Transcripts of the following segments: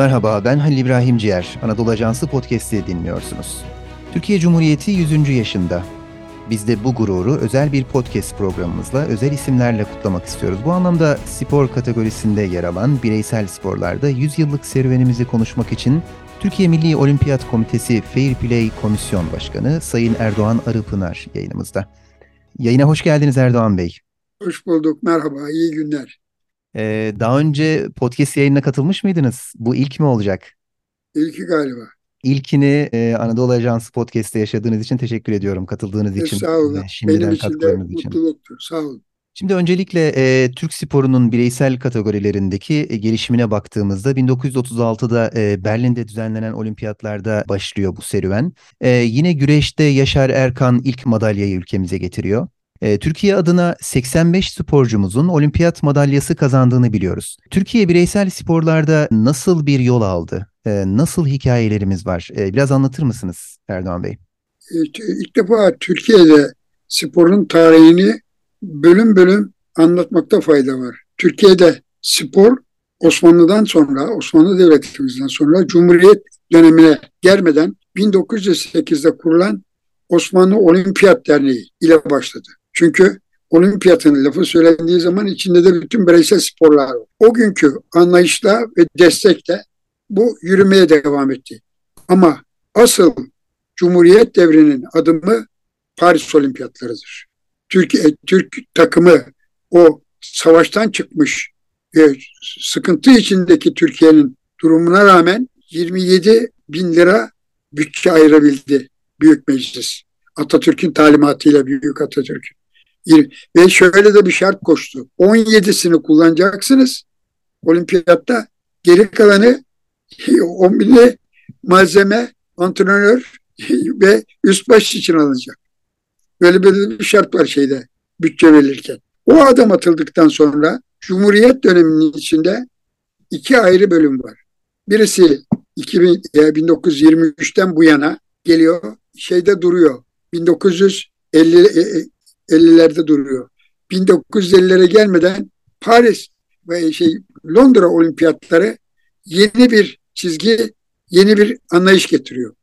Merhaba, ben Halil İbrahim Ciğer. Anadolu Ajansı Podcast'i dinliyorsunuz. Türkiye Cumhuriyeti 100. yaşında. Biz de bu gururu özel bir podcast programımızla özel isimlerle kutlamak istiyoruz. Bu anlamda spor kategorisinde yer alan bireysel sporlarda 100 yıllık serüvenimizi konuşmak için Türkiye Milli Olimpiyat Komitesi Fair Play Komisyon Başkanı Sayın Erdoğan Arıpınar yayınımızda. Yayına hoş geldiniz Erdoğan Bey. Hoş bulduk, merhaba, iyi günler. Ee, daha önce podcast yayınına katılmış mıydınız? Bu ilk mi olacak? İlki galiba. İlkini e, Anadolu Ajansı Podcast'te yaşadığınız için teşekkür ediyorum. Katıldığınız E, için. sağ olun. Şimdiden Benim için de mutluluktur. Sağ olun. Şimdi öncelikle e, Türk sporunun bireysel kategorilerindeki e, gelişimine baktığımızda 1936'da e, Berlin'de düzenlenen olimpiyatlarda başlıyor bu serüven. E, yine güreşte Yaşar Erkan ilk madalyayı ülkemize getiriyor. E, Türkiye adına 85 sporcumuzun olimpiyat madalyası kazandığını biliyoruz. Türkiye bireysel sporlarda nasıl bir yol aldı? E, nasıl hikayelerimiz var? E, biraz anlatır mısınız Erdoğan Bey? İlk, defa Türkiye'de sporun tarihini bölüm bölüm anlatmakta fayda var. Türkiye'de spor Osmanlı'dan sonra, Osmanlı Devletimizden sonra Cumhuriyet dönemine gelmeden 1908'de kurulan Osmanlı Olimpiyat Derneği ile başladı. Çünkü olimpiyatın lafı söylendiği zaman içinde de bütün bireysel sporlar var. O günkü anlayışla ve destekle bu yürümeye devam etti. Ama asıl Cumhuriyet devrinin adımı Paris Olimpiyatlarıdır. Türkiye Türk takımı o savaştan çıkmış e, sıkıntı içindeki Türkiye'nin durumuna rağmen 27 bin lira bütçe ayırabildi Büyük Meclis. Atatürk'ün talimatıyla Büyük Atatürk. Ve şöyle de bir şart koştu. 17'sini kullanacaksınız olimpiyatta. Geri kalanı 10 bini malzeme, antrenör ve üst baş için alınacak. Böyle bir şart var şeyde bütçe verirken. O adım atıldıktan sonra Cumhuriyet döneminin içinde iki ayrı bölüm var. Birisi 2000, 1923'ten bu yana geliyor, şeyde duruyor. 1950 50'lerde duruyor. 1950'lere gelmeden Paris ve şey Londra olimpiyatları yeni bir çizgi, yeni bir anlayış getiriyor.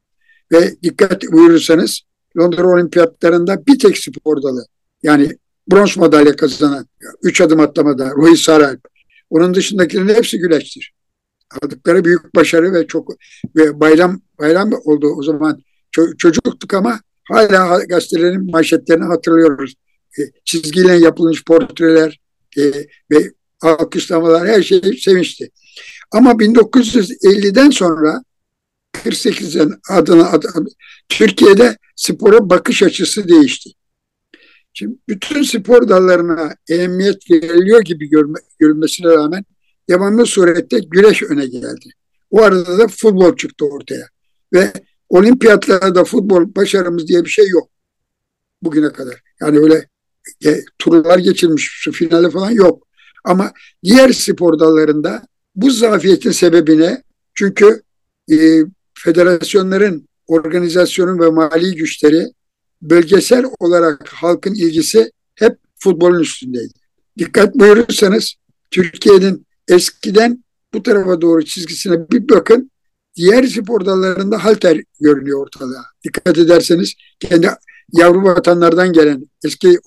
Ve dikkat buyurursanız Londra olimpiyatlarında bir tek spor dalı yani bronz madalya kazanan, üç adım atlamada Ruhi Saralp. Onun dışındakilerin hepsi güleçtir. Aldıkları büyük başarı ve çok ve bayram bayram oldu o zaman çocuktuk ama hala gazetelerin manşetlerini hatırlıyoruz. E, çizgiyle yapılmış portreler e, ve alkışlamalar her şey sevinçti. Ama 1950'den sonra 48'den adına, Türkiye'de spora bakış açısı değişti. Şimdi bütün spor dallarına ehemmiyet veriliyor gibi görülmesine rağmen devamlı surette güreş öne geldi. O arada da futbol çıktı ortaya. Ve olimpiyatlarda futbol başarımız diye bir şey yok. Bugüne kadar. Yani öyle e, turlar geçilmiş, finali falan yok. Ama diğer spor dallarında bu zafiyetin sebebine çünkü e, federasyonların, organizasyonun ve mali güçleri bölgesel olarak halkın ilgisi hep futbolun üstündeydi. Dikkat buyurursanız Türkiye'nin eskiden bu tarafa doğru çizgisine bir bakın diğer spor dallarında halter görünüyor ortalığa. Dikkat ederseniz kendi yavru vatanlardan gelen eski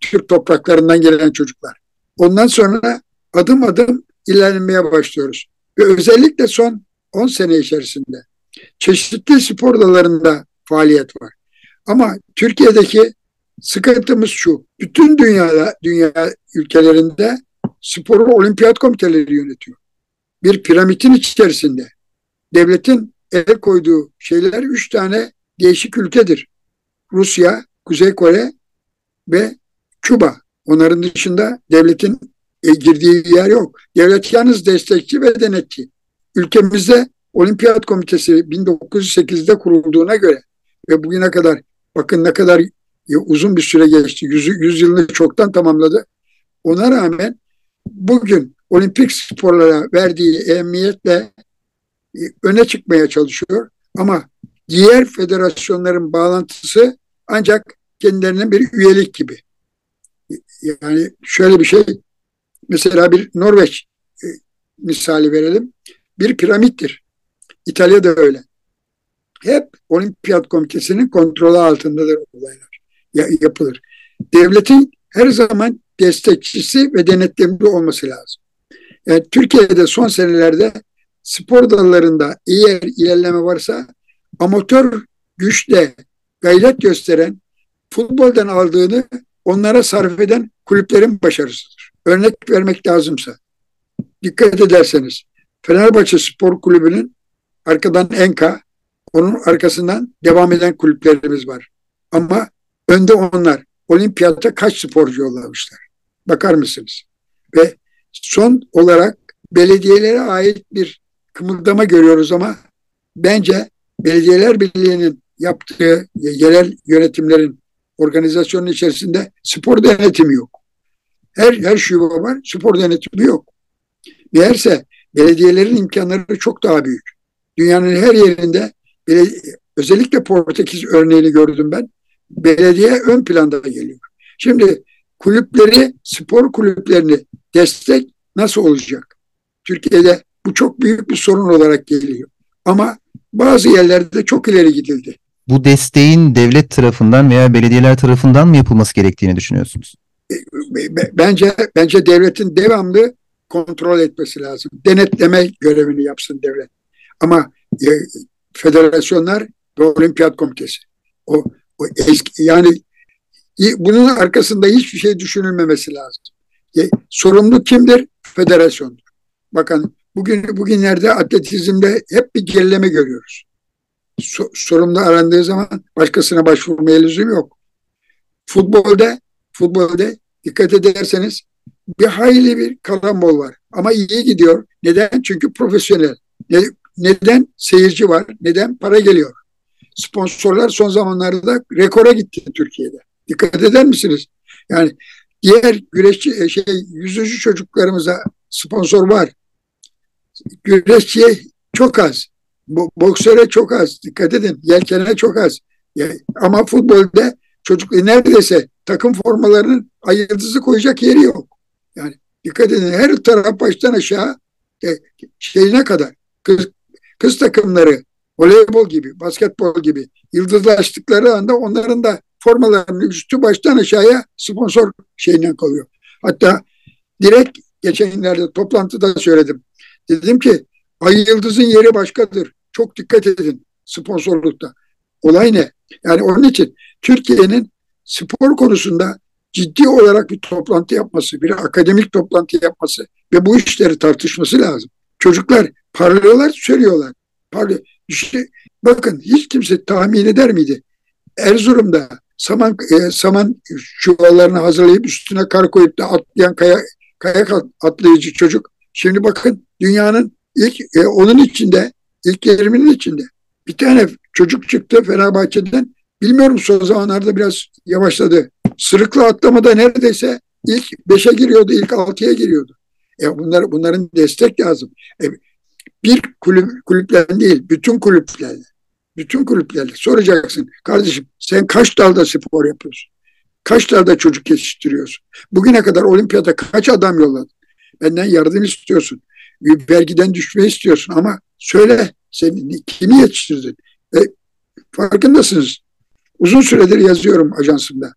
Türk topraklarından gelen çocuklar. Ondan sonra adım adım ilerlemeye başlıyoruz. Ve özellikle son 10 sene içerisinde çeşitli spor dallarında faaliyet var. Ama Türkiye'deki sıkıntımız şu. Bütün dünyada, dünya ülkelerinde sporu olimpiyat komiteleri yönetiyor. Bir piramidin içerisinde devletin el koyduğu şeyler üç tane değişik ülkedir. Rusya, Kuzey Kore ve Küba. Onların dışında devletin e, girdiği yer yok. Devlet yalnız destekçi ve denetçi. Ülkemizde Olimpiyat Komitesi 1908'de kurulduğuna göre ve bugüne kadar bakın ne kadar uzun bir süre geçti. Yüz, yüz yılını çoktan tamamladı. Ona rağmen bugün olimpik sporlara verdiği ehemmiyetle e, öne çıkmaya çalışıyor. Ama diğer federasyonların bağlantısı ancak kendilerine bir üyelik gibi. Yani şöyle bir şey, mesela bir Norveç e, misali verelim. bir piramittir. İtalya'da öyle. Hep olimpiyat komitesinin kontrolü altındadır olaylar. Ya, yapılır. Devletin her zaman destekçisi ve denetlemli olması lazım. Yani Türkiye'de son senelerde spor dallarında eğer ilerleme varsa amatör güçle gayret gösteren futboldan aldığını onlara sarf eden kulüplerin başarısıdır. Örnek vermek lazımsa dikkat ederseniz Fenerbahçe Spor Kulübü'nün arkadan Enka, onun arkasından devam eden kulüplerimiz var. Ama önde onlar olimpiyata kaç sporcu yollamışlar? Bakar mısınız? Ve son olarak belediyelere ait bir kımıldama görüyoruz ama bence Belediyeler Birliği'nin yaptığı yerel yönetimlerin organizasyonun içerisinde spor denetimi yok. Her her şube var, spor denetimi yok. Meğerse belediyelerin imkanları çok daha büyük. Dünyanın her yerinde özellikle Portekiz örneğini gördüm ben. Belediye ön planda geliyor. Şimdi kulüpleri, spor kulüplerini destek nasıl olacak? Türkiye'de bu çok büyük bir sorun olarak geliyor. Ama bazı yerlerde çok ileri gidildi. Bu desteğin devlet tarafından veya belediyeler tarafından mı yapılması gerektiğini düşünüyorsunuz? Bence bence devletin devamlı kontrol etmesi lazım. Denetleme görevini yapsın devlet. Ama e, federasyonlar ve olimpiyat komitesi o, o eski yani bunun arkasında hiçbir şey düşünülmemesi lazım. E, sorumlu kimdir? Federasyondur. Bakın bugün bugünlerde atletizmde hep bir gerileme görüyoruz. So, sorumlu arandığı zaman başkasına başvurmaya lüzum yok. Futbolda futbolda dikkat ederseniz bir hayli bir karambol var. Ama iyi gidiyor. Neden? Çünkü profesyonel. Ne, neden? Seyirci var. Neden? Para geliyor. Sponsorlar son zamanlarda rekora gitti Türkiye'de. Dikkat eder misiniz? Yani diğer güreşçi e, şey yüzücü çocuklarımıza sponsor var. Güreşçiye çok az. Boksöre çok az. Dikkat edin. Yelkene çok az. Yani, ama futbolda çocuk neredeyse takım formalarının ayırdısı koyacak yeri yok. Yani dikkat edin her taraf baştan aşağı e, şeyine kadar kız, kız takımları voleybol gibi, basketbol gibi yıldızlaştıkları anda onların da formalarının üstü baştan aşağıya sponsor şeyinden kalıyor. Hatta direkt geçen günlerde toplantıda söyledim. Dedim ki Ay Yıldız'ın yeri başkadır. Çok dikkat edin sponsorlukta. Olay ne? Yani onun için Türkiye'nin spor konusunda ciddi olarak bir toplantı yapması, bir akademik toplantı yapması ve bu işleri tartışması lazım. Çocuklar parlıyorlar, söylüyorlar. Parlıyor. İşte bakın hiç kimse tahmin eder miydi? Erzurum'da saman e, saman çuvallarını hazırlayıp üstüne kar koyup da atlayan kaya kayak atlayıcı çocuk. Şimdi bakın dünyanın ilk e, onun içinde ilk yeriminin içinde bir tane çocuk çıktı Fenerbahçe'den. Bilmiyorum son zamanlarda biraz yavaşladı. Sırıkla atlamada neredeyse ilk beşe giriyordu, ilk altıya giriyordu. E bunlar, bunların destek lazım. E, bir kulüp, kulüplen değil, bütün kulüplerle. Bütün kulüplerle soracaksın. Kardeşim sen kaç dalda spor yapıyorsun? Kaç dalda çocuk yetiştiriyorsun? Bugüne kadar olimpiyata kaç adam yolladın? Benden yardım istiyorsun. Vergiden düşme istiyorsun ama söyle sen kimi yetiştirdin? E, farkındasınız. Uzun süredir yazıyorum ajansımda.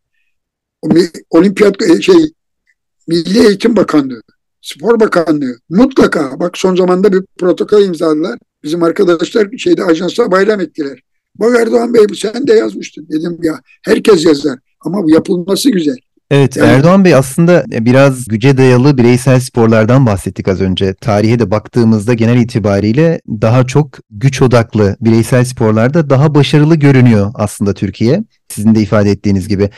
Olimpiyat e, şey Milli Eğitim Bakanlığı, Spor Bakanlığı mutlaka bak son zamanda bir protokol imzaladılar. Bizim arkadaşlar şeyde ajansa bayram ettiler. Bak Erdoğan Bey sen de yazmıştın. Dedim ya herkes yazar ama bu yapılması güzel. Evet yani, Erdoğan Bey aslında biraz güce dayalı bireysel sporlardan bahsettik az önce. Tarihe de baktığımızda genel itibariyle daha çok güç odaklı bireysel sporlarda daha başarılı görünüyor aslında Türkiye. Sizin de ifade ettiğiniz gibi.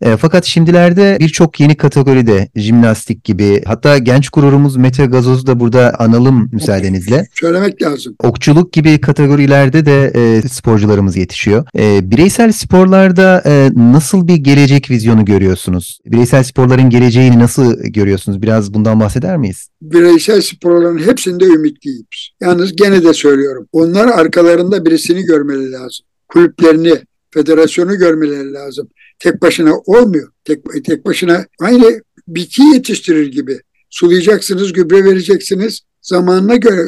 E, fakat şimdilerde birçok yeni kategoride jimnastik gibi hatta genç gururumuz Mete Gazoz'u da burada analım müsaadenizle. Söylemek lazım. Okçuluk gibi kategorilerde de e, sporcularımız yetişiyor. E, bireysel sporlarda e, nasıl bir gelecek vizyonu görüyorsunuz? Bireysel sporların geleceğini nasıl görüyorsunuz? Biraz bundan bahseder miyiz? Bireysel sporların hepsinde ümitliyiz. Yalnız gene de söylüyorum. Onlar arkalarında birisini görmeleri lazım. Kulüplerini, federasyonu görmeleri lazım tek başına olmuyor. Tek, tek başına aynı bitki yetiştirir gibi. Sulayacaksınız, gübre vereceksiniz. Zamanına göre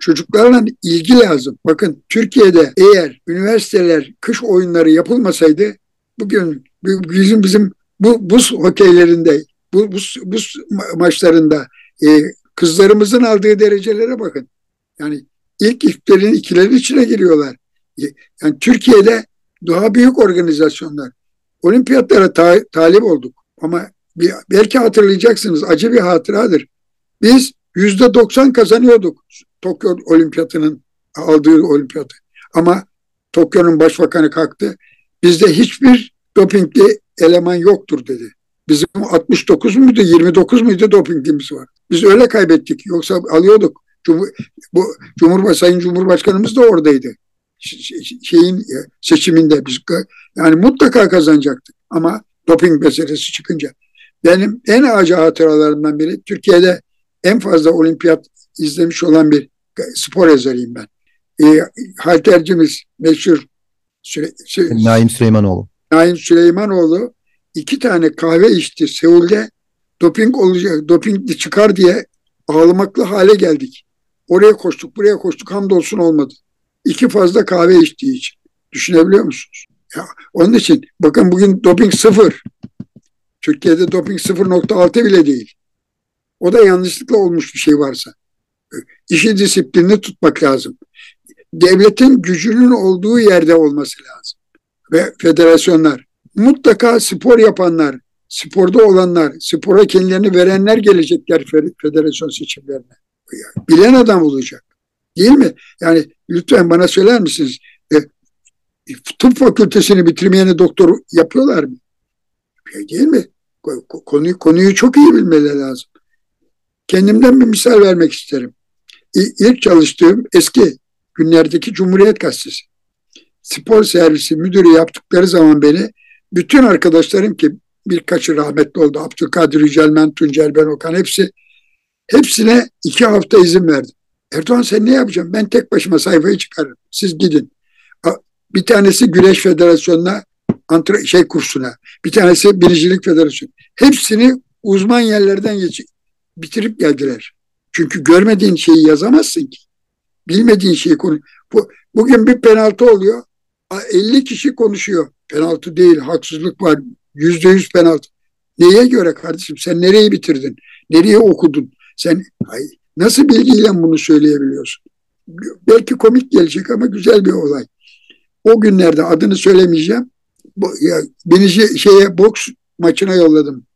çocuklarla ilgi lazım. Bakın Türkiye'de eğer üniversiteler kış oyunları yapılmasaydı bugün bizim bizim bu buz hokeylerinde bu buz, buz maçlarında e, kızlarımızın aldığı derecelere bakın. Yani ilk ilklerin ikilerin içine giriyorlar. E, yani Türkiye'de daha büyük organizasyonlar. Olimpiyatlara ta talip olduk. Ama bir, belki hatırlayacaksınız acı bir hatıradır. Biz yüzde doksan kazanıyorduk Tokyo Olimpiyatının aldığı olimpiyatı. Ama Tokyo'nun başbakanı kalktı. Bizde hiçbir dopingli eleman yoktur dedi. Bizim 69 muydu 29 muydu dopinglimiz var. Biz öyle kaybettik. Yoksa alıyorduk. Cumhur, bu Cumhurbaşkanı Sayın Cumhurbaşkanımız da oradaydı. Şeyin e, seçiminde biz yani mutlaka kazanacaktık. Ama doping meselesi çıkınca benim en acı hatıralarımdan biri Türkiye'de en fazla olimpiyat izlemiş olan bir spor yazarıyım ben. E, haltercimiz meşhur Süre, Süre, Naim Süleymanoğlu. Naim Süleymanoğlu iki tane kahve içti Seul'de doping olacak, doping çıkar diye ağlamaklı hale geldik. Oraya koştuk, buraya koştuk, hamdolsun olmadı. İki fazla kahve içtiği için. Düşünebiliyor musunuz? Ya, onun için bakın bugün doping sıfır. Türkiye'de doping 0.6 bile değil. O da yanlışlıkla olmuş bir şey varsa. İşi disiplinli tutmak lazım. Devletin gücünün olduğu yerde olması lazım. Ve federasyonlar. Mutlaka spor yapanlar, sporda olanlar, spora kendilerini verenler gelecekler federasyon seçimlerine. Bilen adam olacak. Değil mi? Yani lütfen bana söyler misiniz? E, tıp fakültesini bitirmeyene doktor yapıyorlar mı? Değil mi? Konuyu, konuyu çok iyi bilmeleri lazım. Kendimden bir misal vermek isterim. İlk çalıştığım eski günlerdeki Cumhuriyet Gazetesi. Spor servisi müdürü yaptıkları zaman beni bütün arkadaşlarım ki birkaçı rahmetli oldu. Abdülkadir Yücelmen, Tuncel Ben Okan hepsi hepsine iki hafta izin verdim. Erdoğan sen ne yapacaksın? Ben tek başıma sayfayı çıkarırım. Siz gidin. Bir tanesi Güreş Federasyonu'na antre şey kursuna, bir tanesi Biricilik Federasyonu. Hepsini uzman yerlerden geç bitirip geldiler. Çünkü görmediğin şeyi yazamazsın ki. Bilmediğin şeyi konu. Bu, bugün bir penaltı oluyor. 50 kişi konuşuyor. Penaltı değil, haksızlık var. Yüzde yüz penaltı. Neye göre kardeşim? Sen nereyi bitirdin? Nereye okudun? Sen ay, nasıl bilgiyle bunu söyleyebiliyorsun? Belki komik gelecek ama güzel bir olay. O günlerde adını söylemeyeceğim ya, beni şeye boks maçına yolladım.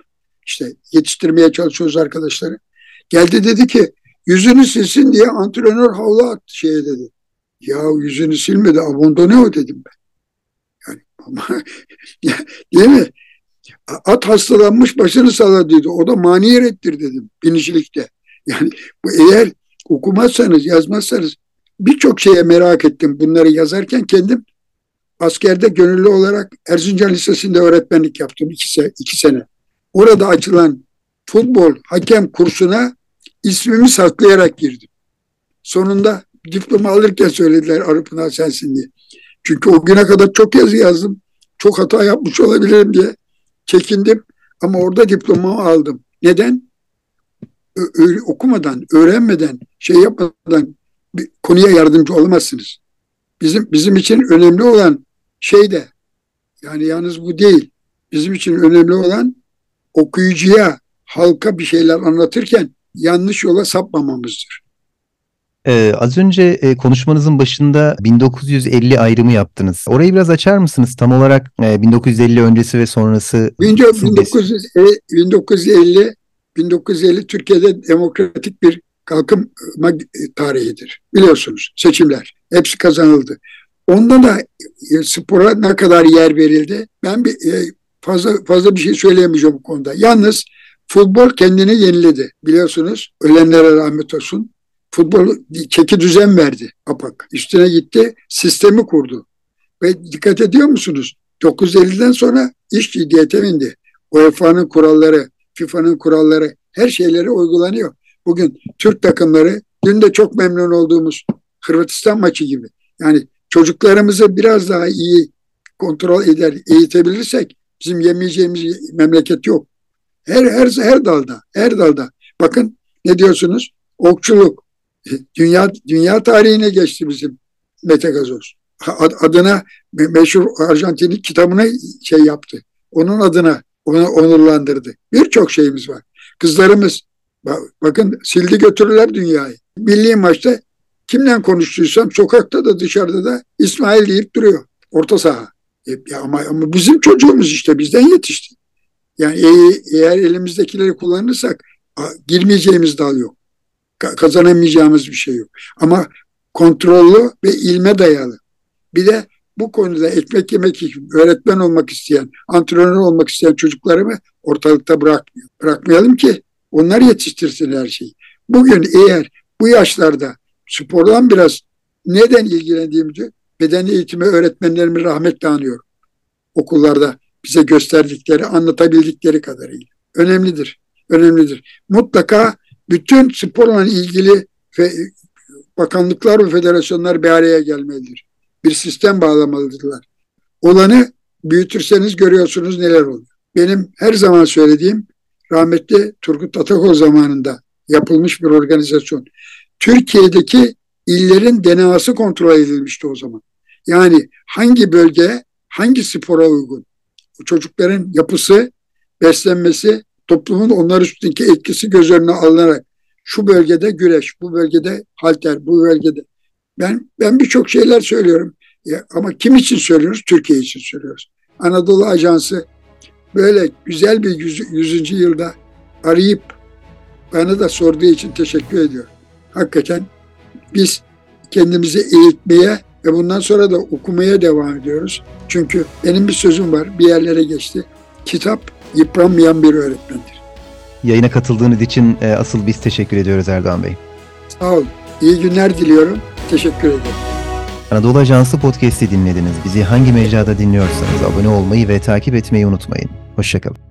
İşte yetiştirmeye çalışıyoruz arkadaşları. Geldi dedi ki yüzünü silsin diye antrenör havlu attı şeye dedi. Ya yüzünü silmedi abondone dedim ben. Yani ama değil mi? At hastalanmış başını salladıydı. O da mani rettir dedim binicilikte. Yani bu eğer okumazsanız yazmazsanız birçok şeye merak ettim. Bunları yazarken kendim askerde gönüllü olarak Erzincan Lisesi'nde öğretmenlik yaptım iki, se iki sene. Orada açılan futbol hakem kursuna ismimi saklayarak girdim. Sonunda diploma alırken söylediler Arıpınar sensin diye. Çünkü o güne kadar çok yazı yazdım. Çok hata yapmış olabilirim diye çekindim. Ama orada diplomamı aldım. Neden? Ö okumadan, öğrenmeden, şey yapmadan bir konuya yardımcı olamazsınız. Bizim bizim için önemli olan şey de yani yalnız bu değil. Bizim için önemli olan okuyucuya, halka bir şeyler anlatırken yanlış yola sapmamamızdır. Ee, az önce e, konuşmanızın başında 1950 ayrımı yaptınız. Orayı biraz açar mısınız? Tam olarak e, 1950 öncesi ve sonrası. 1950, 1950 1950 Türkiye'de demokratik bir kalkınma tarihidir. Biliyorsunuz seçimler. Hepsi kazanıldı. Onda da e, spora ne kadar yer verildi? Ben bir, e, fazla fazla bir şey söyleyemeyeceğim bu konuda. Yalnız futbol kendini yeniledi. Biliyorsunuz ölenlere rahmet olsun. Futbol çeki düzen verdi APAK. Üstüne gitti, sistemi kurdu. Ve dikkat ediyor musunuz? 950'den sonra iş ciddiyete bindi. UEFA'nın kuralları, FIFA'nın kuralları, her şeyleri uygulanıyor. Bugün Türk takımları, dün de çok memnun olduğumuz Hırvatistan maçı gibi. Yani çocuklarımızı biraz daha iyi kontrol eder, eğitebilirsek bizim yemeyeceğimiz memleket yok. Her her her dalda, her dalda. Bakın ne diyorsunuz? Okçuluk, Dünya dünya tarihine geçti bizim Mete Gazoz. Adına meşhur Arjantinlik kitabına şey yaptı. Onun adına onu onurlandırdı. Birçok şeyimiz var. Kızlarımız bakın sildi götürürler dünyayı. Milli maçta kimle konuştuysam sokakta da dışarıda da İsmail deyip duruyor. Orta saha. E, ama, ama bizim çocuğumuz işte bizden yetişti. Yani eğer elimizdekileri kullanırsak girmeyeceğimiz dal yok. Kazanamayacağımız bir şey yok. Ama kontrollü ve ilme dayalı. Bir de bu konuda ekmek yemek için öğretmen olmak isteyen, antrenör olmak isteyen çocuklarımı ortalıkta bırakmıyor. Bırakmayalım ki onlar yetiştirsin her şeyi. Bugün eğer bu yaşlarda spordan biraz neden ilgilendiğimizi beden eğitimi öğretmenlerimi rahmetle anıyorum. Okullarda bize gösterdikleri, anlatabildikleri kadarıyla. Önemlidir, önemlidir. Mutlaka bütün sporla ilgili ve bakanlıklar ve federasyonlar bir araya gelmelidir. Bir sistem bağlamalıdırlar. Olanı büyütürseniz görüyorsunuz neler oluyor. Benim her zaman söylediğim rahmetli Turgut Atakol zamanında yapılmış bir organizasyon. Türkiye'deki illerin DNA'sı kontrol edilmişti o zaman. Yani hangi bölge hangi spora uygun? Çocukların yapısı, beslenmesi, toplumun onlar üstündeki etkisi göz önüne alınarak şu bölgede güreş, bu bölgede halter, bu bölgede. Ben ben birçok şeyler söylüyorum. Ama kim için söylüyoruz? Türkiye için söylüyoruz. Anadolu Ajansı böyle güzel bir yüz, yüzüncü yılda arayıp bana da sorduğu için teşekkür ediyorum. Hakikaten biz kendimizi eğitmeye ve bundan sonra da okumaya devam ediyoruz. Çünkü benim bir sözüm var, bir yerlere geçti. Kitap yıpranmayan bir öğretmendir. Yayına katıldığınız için e, asıl biz teşekkür ediyoruz Erdoğan Bey. Sağ olun. İyi günler diliyorum. Teşekkür ederim. Anadolu Ajansı Podcast'i dinlediniz. Bizi hangi mecrada dinliyorsanız abone olmayı ve takip etmeyi unutmayın. Hoşçakalın.